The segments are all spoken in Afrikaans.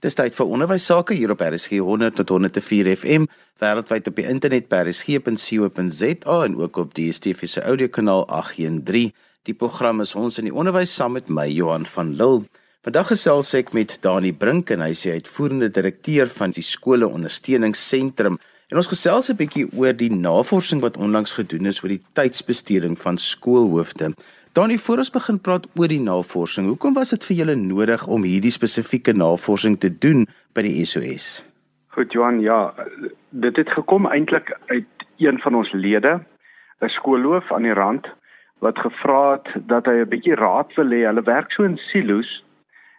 Dis tyd vir onderwys sake hier op RSG 100 tot 104 FM, wêreldwyd op die internet by rsg.co.za en ook op die DSTV se audiokanaal 813. Die program is ons in die onderwys saam met my Johan van Lille. Vandag gesels ek met Dani Brink en hy is die uitvoerende direkteur van die skole ondersteuningsentrum. En ons gesels 'n bietjie oor die navorsing wat onlangs gedoen is oor die tydsbesteding van skoolhoofde. Dani, voor ons begin praat oor die navorsing, hoekom was dit vir julle nodig om hierdie spesifieke navorsing te doen by die SOS? Goed Johan, ja, dit het gekom eintlik uit een van ons lede, 'n skoolhoof aan die rand wat gevra het dat hy 'n bietjie raad wil hê. Hulle werk so in silo's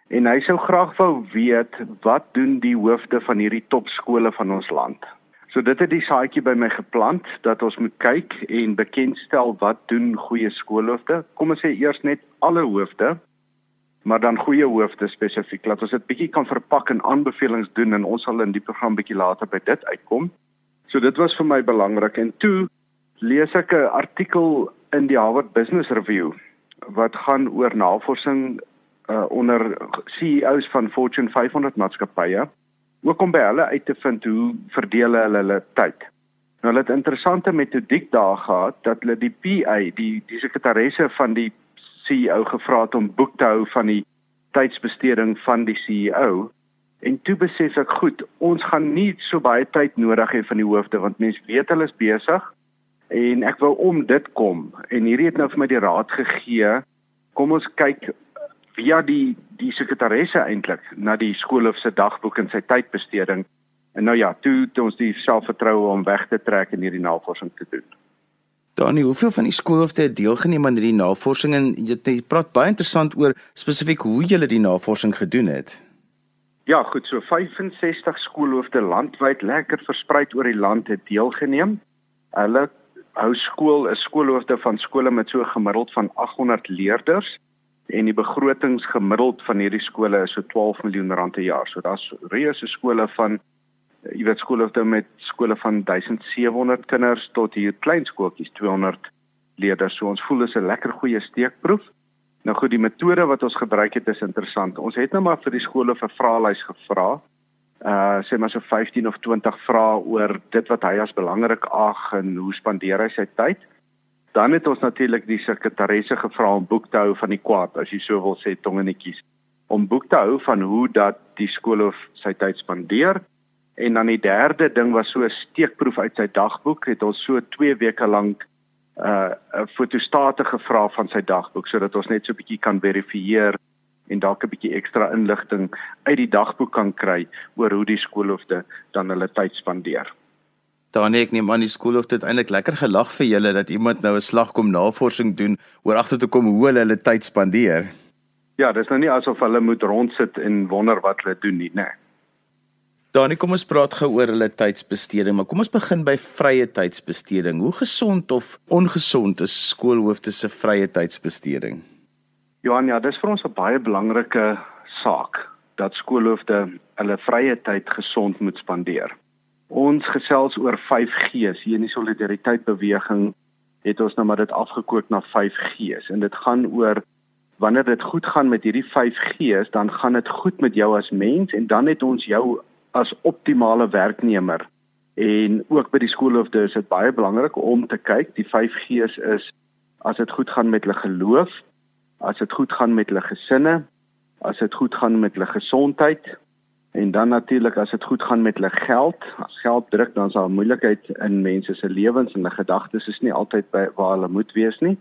en hy sou graag wou weet wat doen die hoofde van hierdie topskole van ons land? So dit het die saadjie by my geplant dat ons moet kyk en bekendstel wat doen goeie skoolhoofde. Kom ons sê eers net alle hoofde, maar dan goeie hoofde spesifiek. Laat ons dit bietjie kan verpak en aanbevelings doen en ons sal in die program bietjie later by dit uitkom. So dit was vir my belangrik en toe lees ek 'n artikel in die Harvard Business Review wat gaan oor navorsing uh, onder CEOs van Fortune 500 maatskappye ook om by hulle uit te vind hoe verdeel hulle hulle tyd. Nou hulle het interessante metodiek daar gehad dat hulle die PA, die die sekretaresse van die CEO gevra het om boek te hou van die tydsbesteding van die CEO. En toe besef ek goed, ons gaan nie so baie tyd nodig hê van die hoofde want mense weet hulle is besig en ek wou om dit kom en hierdie het nou vir my die raad gegee kom ons kyk via die die sekretaresse eintlik na die skoolhof se dagboek en sy tydbesteding. En nou ja, toe het ons die selfvertroue om weg te trek en hierdie navorsing te doen. Danie, hoeveel van die skoolhofte het deelgeneem aan hierdie navorsing en jy, jy praat baie interessant oor spesifiek hoe julle die navorsing gedoen het. Ja, goed, so 65 skoolhofte landwyd lekker versprei oor die land het deelgeneem. Hulle hou skool is skoolhofte van skole met so gemiddeld van 800 leerders en die begrotings gemiddeld van hierdie skole is so 12 miljoen rand per jaar. So daar's reuse skole van jy weet skole met skole van 1700 kinders tot hier klein skooltjies 200 leerders. So ons voel dis 'n lekker goeie steekproef. Nou goed, die metode wat ons gebruik het is interessant. Ons het nou maar vir die skole 'n vraelys gevra. Uh sê maar so 15 of 20 vrae oor dit wat hy as belangrik ag en hoe spandeer hy sy tyd. Dan het ons natuurlik die sekretaresse gevra om boek te hou van die kwaad, as jy so wil sê tongenetjies, om boek te hou van hoe dat die skoolhof sy tyd spandeer. En dan die derde ding was so 'n steekproef uit sy dagboek, het ons so 2 weke lank uh 'n fotostate gevra van sy dagboek sodat ons net so 'n bietjie kan verifieer en dalk 'n bietjie ekstra inligting uit die dagboek kan kry oor hoe die skoolhofte dan hulle tyd spandeer. Danie, ek neem aan die skool het dit eintlik lekker gelag vir julle dat iemand nou 'n slag kom navorsing doen oor agter toe kom hoe hulle hulle tyd spandeer. Ja, dis nou nie asof hulle moet rondsit en wonder wat hulle doen nie, né? Nee. Danie, kom ons praat gou oor hulle tydsbesteding, maar kom ons begin by vrye tydsbesteding. Hoe gesond of ongesond is skoolhoofde se vrye tydsbesteding? Johan, ja, dis vir ons 'n baie belangrike saak dat skoolhoofde hulle vrye tyd gesond moet spandeer. Ons gesels oor 5G's. Hier in die solidariteit beweging het ons nou maar dit afgekook na 5G's en dit gaan oor wanneer dit goed gaan met hierdie 5G's, dan gaan dit goed met jou as mens en dan het ons jou as optimale werknemer. En ook by die skoolhoofde is dit baie belangrik om te kyk, die 5G's is as dit goed gaan met hulle geloof, as dit goed gaan met hulle gesinne, as dit goed gaan met hulle gesondheid, En dan natuurlik as dit goed gaan met hulle geld, as geld druk dan is daar moeilikheid in mense se lewens en hulle gedagtes is nie altyd by waar hulle moet wees nie.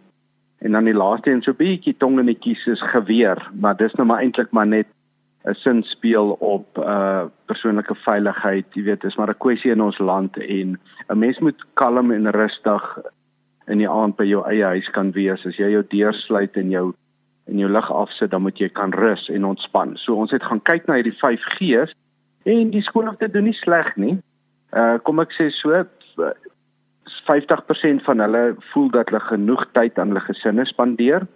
En dan die laaste een so bietjie tongenetjies is geweer, maar dis nou maar eintlik maar net 'n sin speel op uh persoonlike veiligheid, jy weet, dis maar 'n kwessie in ons land en 'n mens moet kalm en rustig in die aand by jou eie huis kan wees as jy jou deur sluit en jou en jou lig afsit, dan moet jy kan rus en ontspan. So ons het gaan kyk na hierdie 5 G's en die skoolhoofde doen nie sleg nie. Uh kom ek sê so 50% van hulle voel dat hulle genoeg tyd aan hulle gesinne spandeer.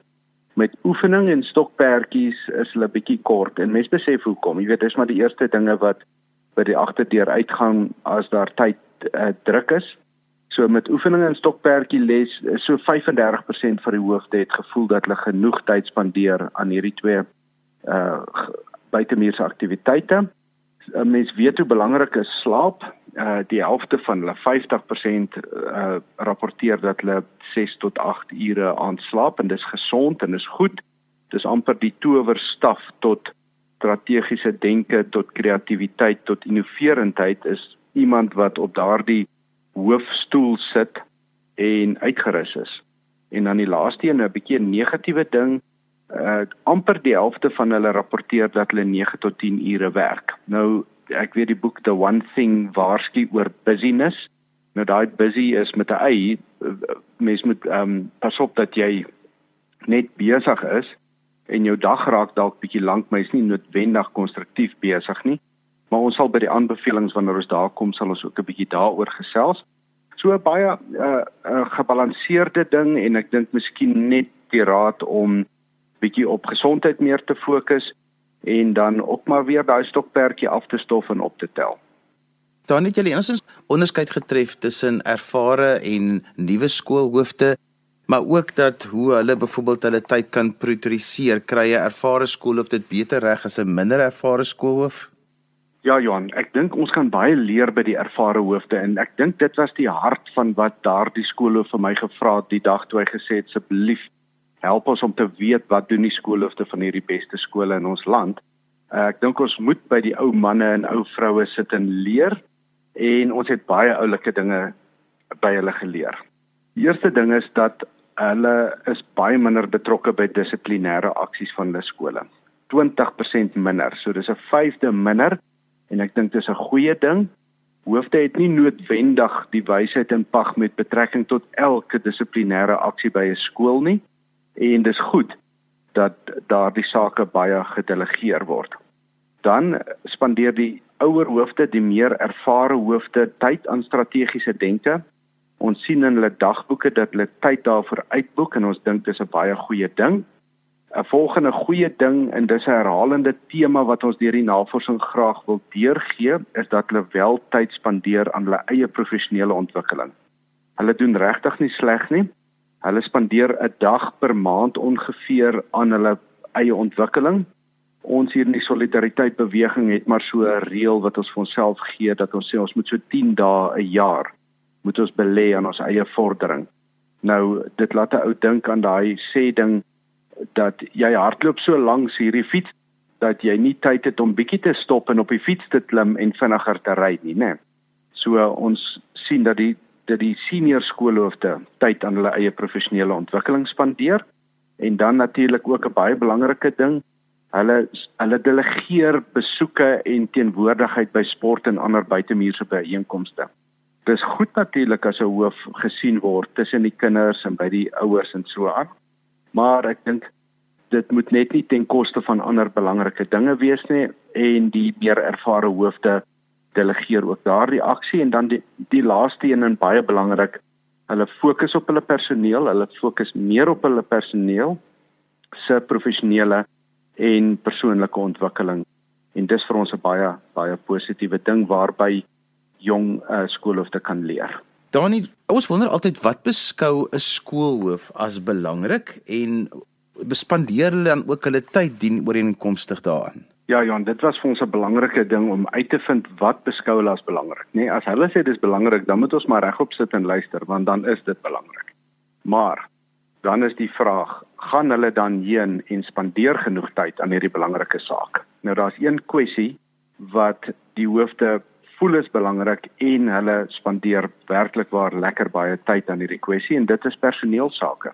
Met oefening en stokperdjies is hulle bietjie kort en mense besef hoekom. Jy weet, dis maar die eerste dinge wat by die agterdeur uitgaan as daar tyd uh, druk is. So met oefening en stokperdjie les so 35% van die hoofde het gevoel dat hulle genoeg tyd spandeer aan hierdie twee uh buitemuurse aktiwiteite 'n mens weet hoe belangrik is slaap. Uh die helfte van hulle 50% uh rapporteer dat hulle 6 tot 8 ure aan slaap en dis gesond en dis goed. Dis amper die towerstaf tot strategiese denke, tot kreatiwiteit, tot innoverendheid is iemand wat op daardie hoofstoel sit en uitgerus is. En dan die laaste een 'n bietjie 'n negatiewe ding uh amper die helfte van hulle rapporteer dat hulle 9 tot 10 ure werk. Nou ek weet die boek The One Thing waarsku oor busyness. Nou daai busy is met 'n y. Mens moet ehm um, pas op dat jy net besig is en jou dag raak dalk bietjie lank, maar is nie noodwendig konstruktief besig nie. Maar ons sal by die aanbevelings wanneer ons daar kom sal ons ook 'n bietjie daaroor gesels. So baie 'n uh, uh, gebalanseerde ding en ek dink miskien net die raad om bietjie op gesondheid meer te fokus en dan ook maar weer daai stokperdjie af te stof en op te tel. Dan het julle enigstens onderskeid getref tussen ervare en nuwe skoolhoofde, maar ook dat hoe hulle byvoorbeeld hulle tyd kan prioritiseer. Kry 'n ervare skoolhoof dit beter reg as 'n minder ervare skoolhoof? Ja Johan, ek dink ons kan baie leer by die ervare hoofde en ek dink dit was die hart van wat daardie skoolhoof vir my gevra het die dag toe hy gesê het asseblief help ons om te weet wat doen die skoolhoofde van hierdie beste skole in ons land. Uh, ek dink ons moet by die ou manne en ou vroue sit en leer en ons het baie oulike dinge by hulle geleer. Die eerste ding is dat hulle is baie minder betrokke by dissiplinêre aksies van hulle skole. 20% minder. So dis 'n vyfde minder en ek dink dis 'n goeie ding. Hoofde het nie noodwendig die wysheid in pag met betrekking tot elke dissiplinêre aksie by 'n skool nie en dis goed dat daardie sake baie gedelegeer word. Dan spandeer die ouer hoofde, die meer ervare hoofde tyd aan strategiese denke. Ons sien in hulle dagboeke dat hulle tyd daarvoor uitboek en ons dink dis 'n baie goeie ding. 'n Volgende goeie ding en dis 'n herhalende tema wat ons deur die navorsing graag wil deurgee, is dat hulle wel tyd spandeer aan hulle eie professionele ontwikkeling. Hulle doen regtig nie sleg nie. Hulle spandeer 'n dag per maand ongeveer aan hulle eie ontwikkeling. Ons hier in die solidariteit beweging het maar so 'n reël wat ons vir onsself gee dat ons sê ons moet so 10 dae 'n jaar moet ons belê aan ons eie vordering. Nou dit laat 'n ou dink aan daai sê ding dat jy hardloop so langs hierdie fiets dat jy nie tyd het om bietjie te stop en op die fiets te klim en vinniger te ry nie, né? So ons sien dat die dat die senior skoolhoofde tyd aan hulle eie professionele ontwikkeling spandeer en dan natuurlik ook 'n baie belangrike ding hulle hulle delegeer besoeke en teenwoordigheid by sport en ander buitemuurse byeenkomste. Dis goed natuurlik as 'n hoof gesien word tussen die kinders en by die ouers en so aan. Maar ek dink dit moet net nie ten koste van ander belangrike dinge wees nie en die meer ervare hoofde delegeer ook daardie aksie. En dan die die laaste een en baie belangrik hulle fokus op hulle personeel. Hulle fokus meer op hulle personeel se professionele en persoonlike ontwikkeling. En dis vir ons 'n baie baie positiewe ding waarby jong uh, skoolhoofde kan leer Danie ons wonder altyd wat beskou 'n skoolhoof as belangrik en bespandeer hulle dan ook hulle tyd dien ooreenkomstig daaraan Ja Jan, dit was vir ons 'n belangrike ding om uit te vind wat beskou hulle as belangrik, nê? Nee, as hulle sê dis belangrik, dan moet ons maar regop sit en luister, want dan is dit belangrik. Maar dan is die vraag, gaan hulle dan heen en spandeer genoeg tyd aan hierdie belangrike saak? Nou daar's een kwessie wat die hoofde voel is belangrik en hulle spandeer werklik waar lekker baie tyd aan hierdie kwessie en dit is personeelsake.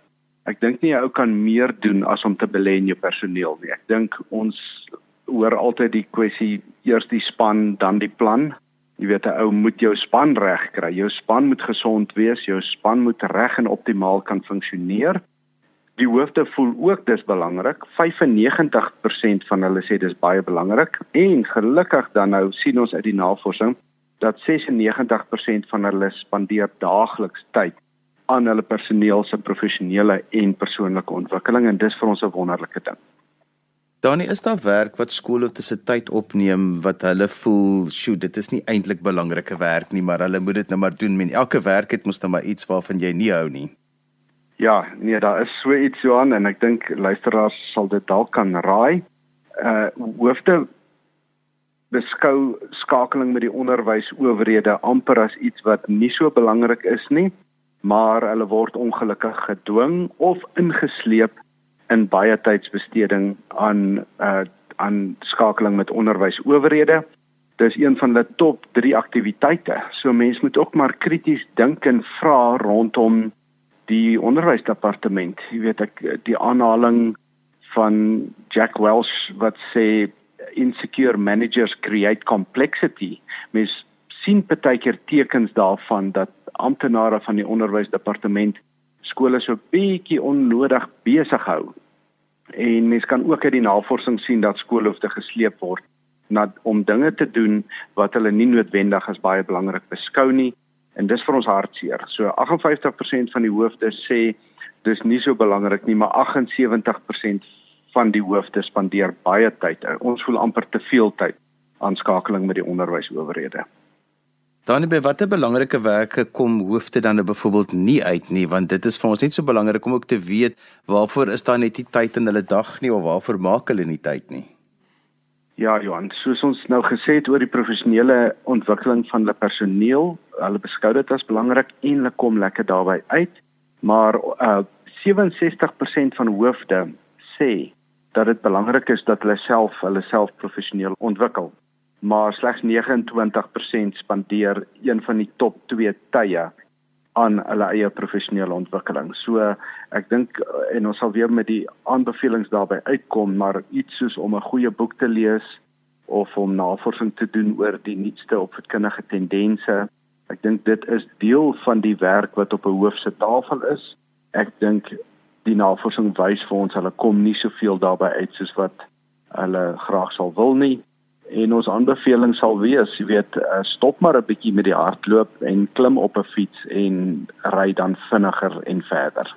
Ek dink nie 'n ou kan meer doen as om te belê in jou personeel nie. Ek dink ons hoor altyd die kwessie eers die span dan die plan. Jy weet 'n ou moet jou span reg kry. Jou span moet gesond wees, jou span moet reg en optimaal kan funksioneer. Die hoofde voel ook dis belangrik. 95% van hulle sê dis baie belangrik en gelukkig dan nou sien ons uit die navorsing dat 96% van hulle spandeer daagliks tyd aan hulle personeel se professionele en persoonlike ontwikkeling en dis vir ons 'n wonderlike ding. Danie, is daar werk wat skoolhoofde se tyd opneem wat hulle voel, "Sjoe, dit is nie eintlik belangrike werk nie, maar hulle moet dit nou maar doen." Men elke werk het mos nou maar iets waarvan jy nie hou nie. Ja, nee, daar is so iets so aan en ek dink luisteraars sal dit dalk kan raai. Uh hoofde beskou skakeling met die onderwysowerhede amper as iets wat nie so belangrik is nie, maar hulle word ongelukkig gedwing of ingesleep in baie tydsbesteding aan uh aan skakeling met onderwysowerhede. Dis een van hulle top 3 aktiwiteite. So mense moet ook maar krities dink en vra rondom die onderwysdepartement. Jy weet ek die aanhaling van Jack Welch wat sê insecure managers create complexity. Mens sien baie keer tekens daarvan dat amptenare van die onderwysdepartement skole so bietjie onnodig besig hou. En mens kan ook uit die navorsing sien dat skole hoef te gesleep word na om dinge te doen wat hulle nie noodwendig as baie belangrik beskou nie en dis vir ons hartseer. So 58% van die hoofde sê dis nie so belangrik nie, maar 78% van die hoofde spandeer baie tyd. Ons voel amper te veel tyd aan skakeling met die onderwysowerhede. Dan by watter belangrike werke kom hoofde dan nou byvoorbeeld nie uit nie want dit is vir ons net so belangrik om ook te weet waarvoor is daar net nie tyd in hulle dag nie of waarvoor maak hulle nie tyd nie. Ja Johan, soos ons nou gesê het oor die professionele ontwikkeling van hulle personeel, hulle beskou dit as belangrik en hulle kom lekker daarbey uit, maar uh 67% van hoofde sê dat dit belangrik is dat hulle self hulle self professioneel ontwikkel. Maar slegs 29% spandeer een van die top 2 tye aan hulle eie professionele ontwikkeling. So ek dink en ons sal weer met die aanbevelings daarbey uitkom, maar iets soos om 'n goeie boek te lees of om navorsing te doen oor die nuutste opvoedkundige tendense. Ek dink dit is deel van die werk wat op 'n hoof se tafel is. Ek dink die navorsing wys vir ons hulle kom nie soveel daarbey uit soos wat hulle graag sal wil nie. En ons aanbeveling sal wees, jy weet, eh, stop maar 'n bietjie met die hardloop en klim op 'n fiets en ry dan vinniger en verder.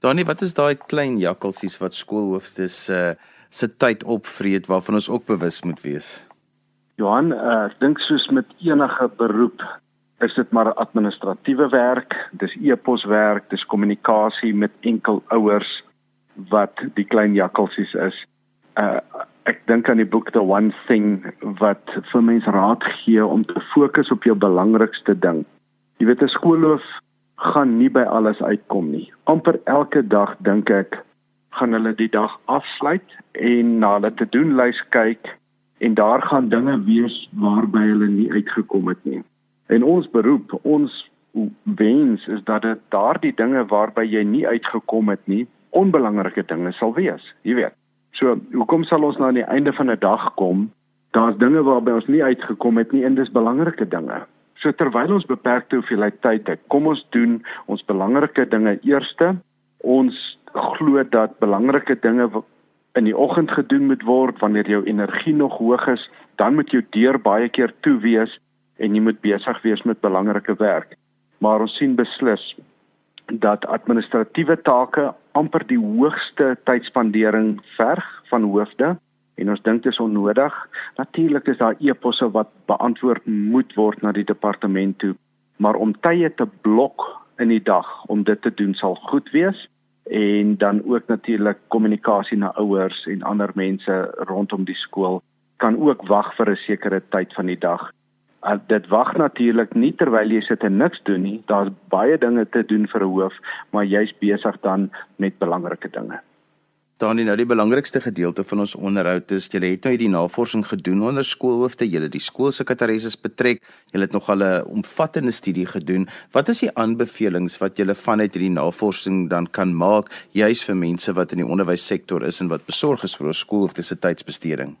Danie, wat is daai klein jakkalsies wat skoolhoofdes se uh, se tyd opvreet waarvan ons ook bewus moet wees? Johan, uh, ek dink soos met enige beroep is dit maar administratiewe werk, dis e-poswerk, dis kommunikasie met enkel ouers wat die klein jakkalsies is. Uh ek dink aan die boek The One Thing wat vir mense raad gee om te fokus op jou belangrikste ding. Jy weet 'n skoolhoof gaan nie by alles uitkom nie. amper elke dag dink ek gaan hulle die dag afsluit en na hulle te doen lys kyk en daar gaan dinge wees waarby hulle nie uitgekom het nie. En ons beroep, ons wens is dat dit daardie dinge waarby jy nie uitgekom het nie, onbelangrike dinge sal wees, jy weet. So, hoekom sal ons nou aan die einde van 'n dag kom? Daar's dinge waarby ons nie uitgekom het nie en dis belangrike dinge. So terwyl ons beperkte hoeveelheid tyd het, kom ons doen ons belangrike dinge eerste. Ons glo dat belangrike dinge in die oggend gedoen moet word wanneer jou energie nog hoog is, dan moet jou deur baie keer toe wees en jy moet besig wees met belangrike werk. Maar ons sien beslis dat administratiewe take amper die hoogste tydspandering verg van hoofde. En ons dink dit is onnodig. Natuurlik is daar e-posse wat beantwoord moet word na die departement toe, maar om tye te blok in die dag om dit te doen sal goed wees. En dan ook natuurlik kommunikasie na ouers en ander mense rondom die skool kan ook wag vir 'n sekere tyd van die dag uh, dit wag natuurlik nie terwyl jy sit en niks doen nie. Daar's baie dinge te doen vir 'n hoof, maar jy's besig dan met belangrike dinge. Dan nou die belangrikste gedeelte van ons onderhoud is jy het nou die navorsing gedoen onder skoolhoofde, jy het die skoolsekretarisses betrek, jy het nog 'n omvattende studie gedoen. Wat is die aanbevelings wat jy vanuit hierdie navorsing dan kan maak juis vir mense wat in die onderwyssektor is en wat besorg is vir ons skoolhoofde se tydsbesteding?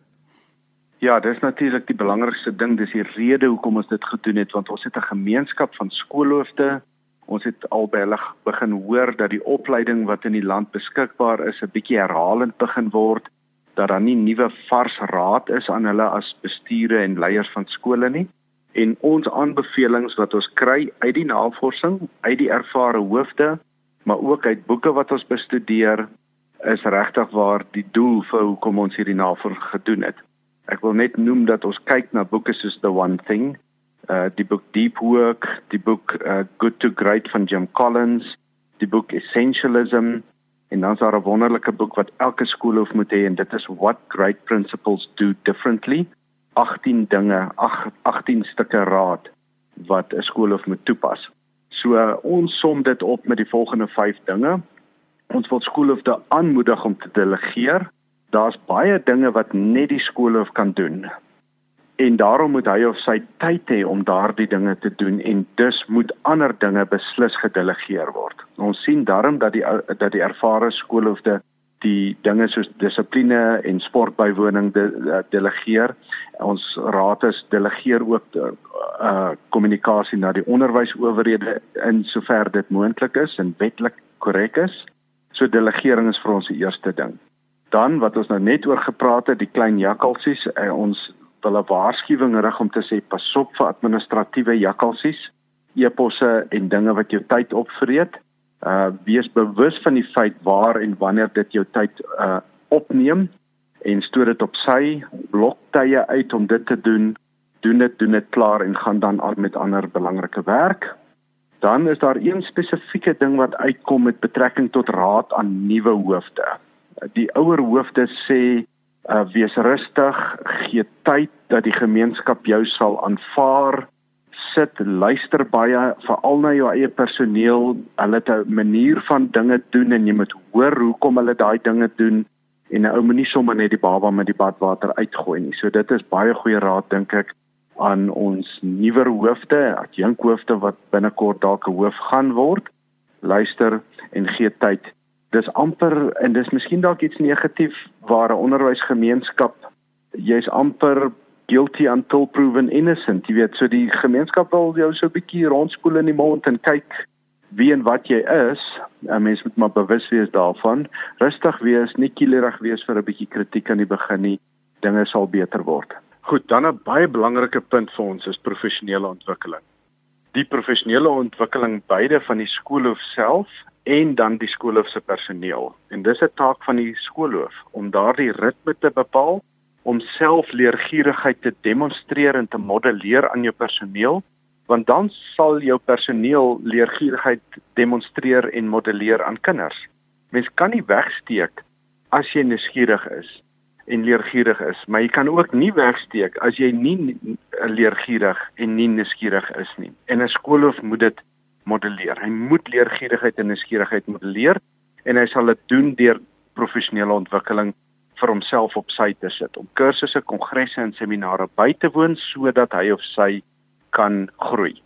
Ja, dis natuurlik die belangrikste ding, dis die rede hoekom ons dit gedoen het want ons het 'n gemeenskap van skoolhoofde. Ons het al by hulle begin hoor dat die opleiding wat in die land beskikbaar is 'n bietjie herhalend begin word, dat daar nie nuwe vars raad is aan hulle as bestuure en leiers van skole nie. En ons aanbevelings wat ons kry uit die navorsing, uit die ervare hoofde, maar ook uit boeke wat ons bestudeer, is regtig waar die doel vir hoekom ons hierdie navorsing gedoen het. Ek wil net noem dat ons kyk na boeke soos The One Thing, uh die boek Deep Work, die boek uh, Good to Great van Jim Collins, die boek Essentialism en dan is daar 'n wonderlike boek wat elke skoolhoof moet hê en dit is What Great Principles Do Differently 18 dinge, 18 stukke raad wat 'n skoolhoof moet toepas. So ons som dit op met die volgende 5 dinge. Ons wil skoolhoofde aanmoedig om te delegeer. Daar's baie dinge wat net die skoolhoof kan doen en daarom moet hy of sy tyd hê om daardie dinge te doen en dus moet ander dinge beslis gedelegeer word. Ons sien daarom dat die dat die ervare skoolhoofde die dinge soos dissipline en sportbywoning de, de, delegeer. Ons raad is delegeer ook uh kommunikasie na die onderwysowerhede in sover dit moontlik is en wetlik korrek is. So delegering is vir ons die eerste ding. Dan wat ons nou net oor gepraat het, die klein jakkalsies, uh, ons 'n waarskuwing rig om te sê pas op vir administratiewe jakkalsies, e-posse en dinge wat jou tyd opvreet. Uh wees bewus van die feit waar en wanneer dit jou tyd uh opneem en stoor dit op sy bloktye uit om dit te doen. Doen dit, doen dit klaar en gaan dan aan met ander belangrike werk. Dan is daar een spesifieke ding wat uitkom met betrekking tot raad aan nuwe hoofde. Die ouer hoofde sê uh, wees rustig, gee tyd dat die gemeenskap jou sal aanvaar. Sit, luister baie veral na jou eie personeel. Hulle het 'n manier van dinge doen en jy moet hoor hoekom hulle daai dinge doen en 'n ou moenie sommer net die baba met die badwater uitgooi nie. So dit is baie goeie raad dink ek aan ons nuwer hoofde, adjunkhoofde wat binnekort dalk 'n hoof gaan word. Luister en gee tyd dis amper en dis miskien dalk iets negatief waar 'n onderwysgemeenskap jy's amper guilty until proven innocent. Jy weet so die gemeenskap wil jou so 'n bietjie rondspoel in die mond en kyk wie en wat jy is. 'n mens moet maar bewus wees daarvan. Rustig wees nie kielerig wees vir 'n bietjie kritiek aan die begin nie. Dinge sal beter word. Goed dan 'n baie belangrike punt vir ons is professionele ontwikkeling. Die professionele ontwikkeling beide van die skoolhoof self en dan die skoolhoof se personeel. En dis 'n taak van die skoolhoof om daardie ritme te bepaal, om self leergierigheid te demonstreer en te modelleer aan jou personeel, want dan sal jou personeel leergierigheid demonstreer en modelleer aan kinders. Mens kan nie wegsteek as jy nuuskierig is en leergierig is, maar jy kan ook nie wegsteek as jy nie leergierig en nie nuuskierig is nie. En 'n skoolhoof moet dit modelleer. Hy moet leergierigheid en nuuskierigheid modelleer en hy sal dit doen deur professionele ontwikkeling vir homself op sy te sit om kursusse, kongresse en seminare by te woon sodat hy of sy kan groei.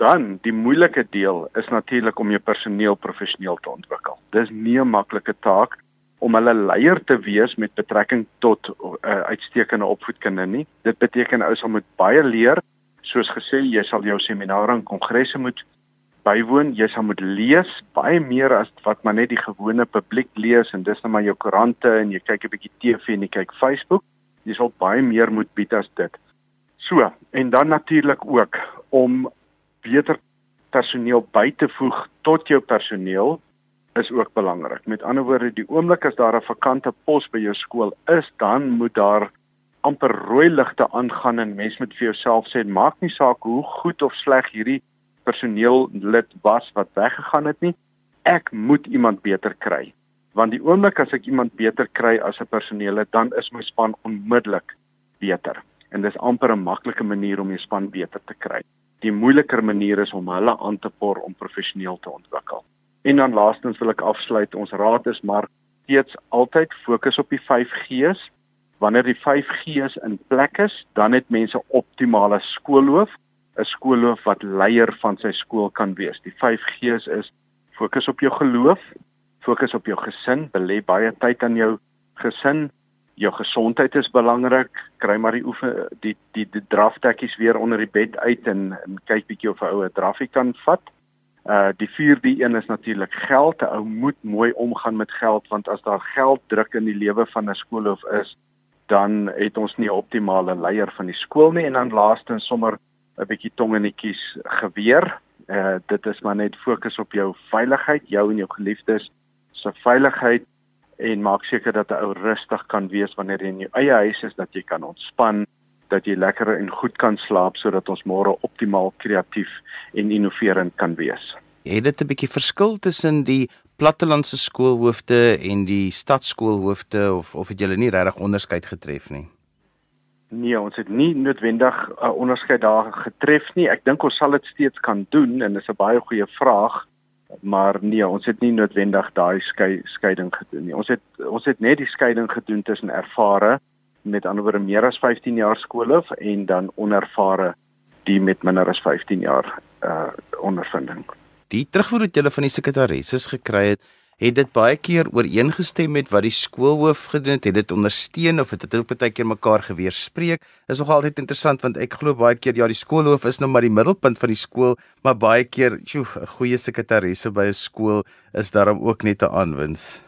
Dan die moeilike deel is natuurlik om jou personeel professioneel te ontwikkel. Dis nie 'n maklike taak om hulle leier te wees met betrekking tot uh, uitstekende opvoedkunde nie. Dit beteken ou sal moet baie leer. Soos gesê, jy sal jou seminare en kongresse moet bywoon, jy sal moet lees baie meer as wat maar net die gewone publiek lees en dis net nou maar jou koerante en jy kyk 'n bietjie TV en jy kyk Facebook. Jy sal baie meer moet bied as dit. So, en dan natuurlik ook om beter personeel by te voeg tot jou personeel is ook belangrik. Met ander woorde, die oomblik as daar 'n vakante pos by jou skool is, dan moet daar amper rooi ligte aangaan en mens moet vir jouself sê, maak nie saak hoe goed of sleg hierdie personeel lid was wat weggegaan het nie. Ek moet iemand beter kry. Want die oomblik as ek iemand beter kry as 'n personeel, dan is my span onmiddellik beter. En dis amper 'n maklike manier om jou span beter te kry. Die moeiliker manier is om hulle aan te por om professioneel te ontwikkel. En dan laastens wil ek afsluit, ons raad is maar steeds altyd fokus op die 5 G's. Wanneer die 5 G's in plek is, dan het mense optimale skoolhoof 'n skoolhoof wat leier van sy skool kan wees. Die 5 G's is fokus op jou geloof, fokus op jou gesin, belê baie tyd aan jou gesin. Jou gesondheid is belangrik. Kry maar die oefen die die die draftekkies weer onder die bed uit en, en kyk bietjie of 'n ou 'n drafie kan vat. Uh die vierde een is natuurlik geld. 'n Ou moet mooi omgaan met geld want as daar geld druk in die lewe van 'n skoolhoof is, dan het ons nie 'n optimale leier van die skool nie en dan laastens sommer 'n bietjie tong in die kies geweer. Uh dit is maar net fokus op jou veiligheid, jou en jou geliefdes se veiligheid en maak seker dat 'n ou rustig kan wees wanneer jy in jou eie huis is, dat jy kan ontspan, dat jy lekker en goed kan slaap sodat ons môre optimaal kreatief en innoverend kan wees. Het dit 'n bietjie verskil tussen die plattelandse skoolhoofde en die stadskoolhoofde of of het julle nie regtig onderskeid getref nie? Nee, ons het nie noodwendig 'n uh, onderskeid daar getref nie. Ek dink ons sal dit steeds kan doen en dis 'n baie goeie vraag. Maar nee, ons het nie noodwendig daai skei, skeiding gedoen nie. Ons het ons het net die skeiding gedoen tussen ervare met ander woorde meer as 15 jaar skoolhof en dan onervare die met minder as 15 jaar uh ondervinding. Die terugvoer wat jy van die sekretarisses gekry het, het dit baie keer ooreengestem met wat die skoolhoof gedoen het, het dit ondersteun of het dit ook baie keer mekaar geweerspreek? Is nog altyd interessant want ek glo baie keer ja, die skoolhoof is nou maar die middelpunt van die skool, maar baie keer, sjoe, 'n goeie sekretarisse by 'n skool is daarom ook net 'n aanwins.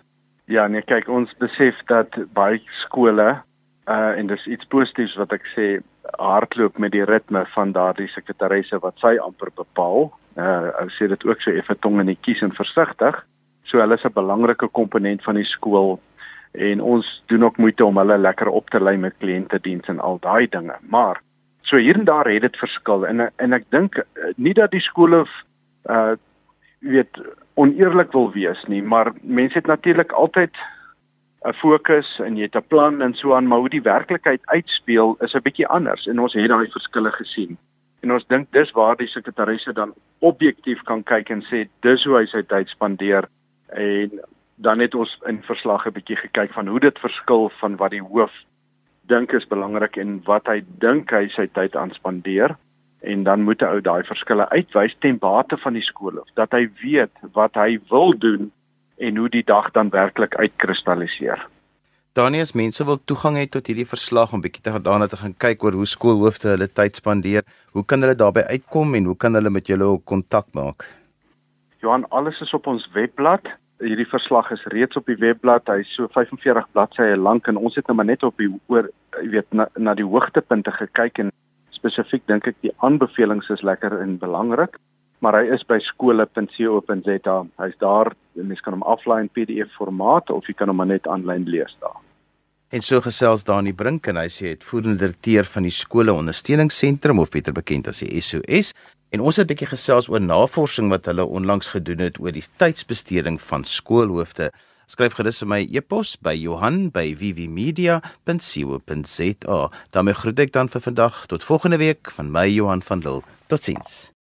Ja, nee, kyk, ons besef dat baie skole uh en dis iets positiefs wat ek sê hardloop met die ritme van daardie sekretarisse wat sy amper bepaal. Uh ou sê dit ook so effe tong in die kies en versigtig. So hulle is 'n belangrike komponent van die skool en ons doen ook moeite om hulle lekker op te lei met kliëntediens en al daai dinge. Maar so hier en daar het dit verskil en en ek dink uh, nie dat die skole uh weet oneerlik wil wees nie, maar mense het natuurlik altyd 'n fokus en jy het 'n plan en so aan, maar hoe die werklikheid uitspeel is 'n bietjie anders en ons het daai verskille gesien. En ons dink dis waar die sekretarisse dan objektief kan kyk en sê dis hoe hy sy tyd spandeer en dan het ons in verslag 'n bietjie gekyk van hoe dit verskil van wat die hoof dink is belangrik en wat hy dink hy sy tyd aan spandeer en dan moet 'n ou daai verskille uitwys ten bate van die skool of dat hy weet wat hy wil doen en hoe die dag dan werklik uitkristalliseer. Danius, mense wil toegang hê tot hierdie verslag om bietjie te daarna te gaan kyk oor hoe skoolhoofde hulle tyd spandeer. Hoe kan hulle daarbey uitkom en hoe kan hulle met julle kontak maak? Johan, alles is op ons webblad. Hierdie verslag is reeds op die webblad. Hy's so 45 bladsye lank en ons het nou maar net op die oor, jy weet, na, na die hoogtepunte gekyk en spesifiek dink ek die aanbevelings is lekker en belangrik maar hy is by skole.co.za. Hy's daar, mens kan hom aflaai in PDF formaat of jy kan hom net aanlyn lees daar. En so gesels Dani Brink en hy sê hy het voerende direkteur van die skole ondersteuningsentrum of beter bekend as die SOS en ons het 'n bietjie gesels oor navorsing wat hulle onlangs gedoen het oor die tydsbesteding van skoolhoofde. Skryf gerus vir my e-pos by Johan@vvmedia.co.za. daarmee groet ek dan vir vandag tot volgende week van my Johan van Lille. Totsiens.